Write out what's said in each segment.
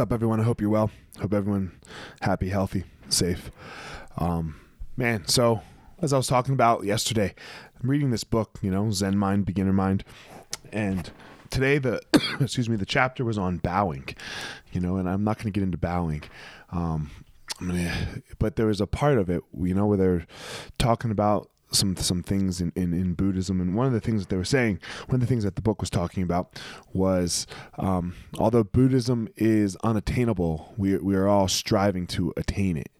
up, everyone? I hope you're well. Hope everyone happy, healthy, safe. Um, man, so as I was talking about yesterday, I'm reading this book, you know, Zen Mind, Beginner Mind, and today the excuse me, the chapter was on bowing, you know, and I'm not going to get into bowing. Um, but there was a part of it, you know, where they're talking about some some things in, in, in, Buddhism, and one of the things that they were saying, one of the things that the book was talking about was, um, although Buddhism is unattainable, we we are all striving to attain it.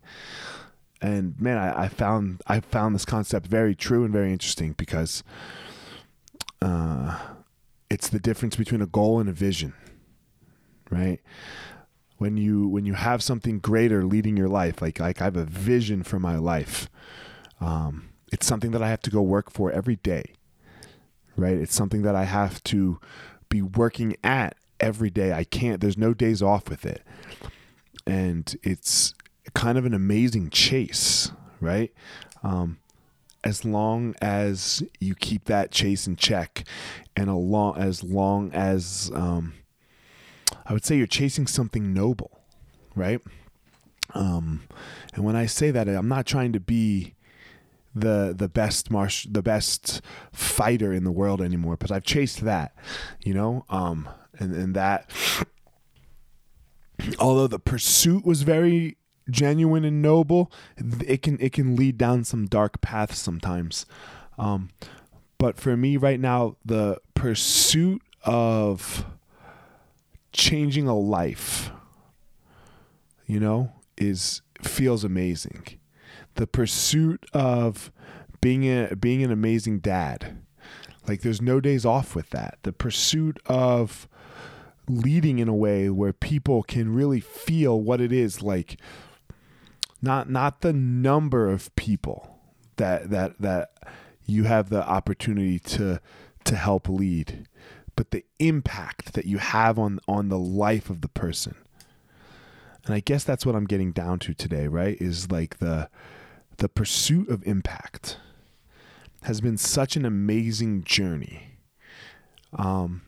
And man, I, I found I found this concept very true and very interesting because uh, it's the difference between a goal and a vision, right? When you when you have something greater leading your life, like like I have a vision for my life. Um, it's something that I have to go work for every day, right? It's something that I have to be working at every day. I can't, there's no days off with it. And it's kind of an amazing chase, right? Um, as long as you keep that chase in check and a long, as long as um, I would say you're chasing something noble, right? Um, and when I say that, I'm not trying to be the the best marsh the best fighter in the world anymore because I've chased that you know? Um and and that although the pursuit was very genuine and noble it can it can lead down some dark paths sometimes. Um but for me right now the pursuit of changing a life you know is feels amazing the pursuit of being a being an amazing dad. Like there's no days off with that. The pursuit of leading in a way where people can really feel what it is like not not the number of people that that that you have the opportunity to to help lead but the impact that you have on on the life of the person and i guess that's what i'm getting down to today right is like the the pursuit of impact has been such an amazing journey. Um,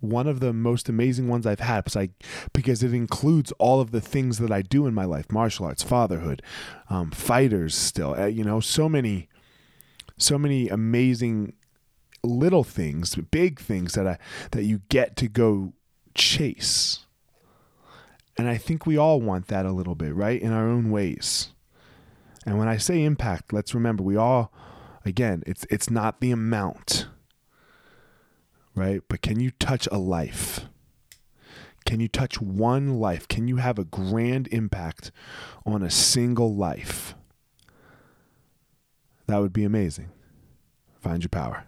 one of the most amazing ones I've had because I because it includes all of the things that I do in my life: martial arts, fatherhood, um, fighters. Still, uh, you know, so many, so many amazing little things, big things that I that you get to go chase. And I think we all want that a little bit, right? In our own ways. And when I say impact, let's remember we all again, it's it's not the amount. Right? But can you touch a life? Can you touch one life? Can you have a grand impact on a single life? That would be amazing. Find your power.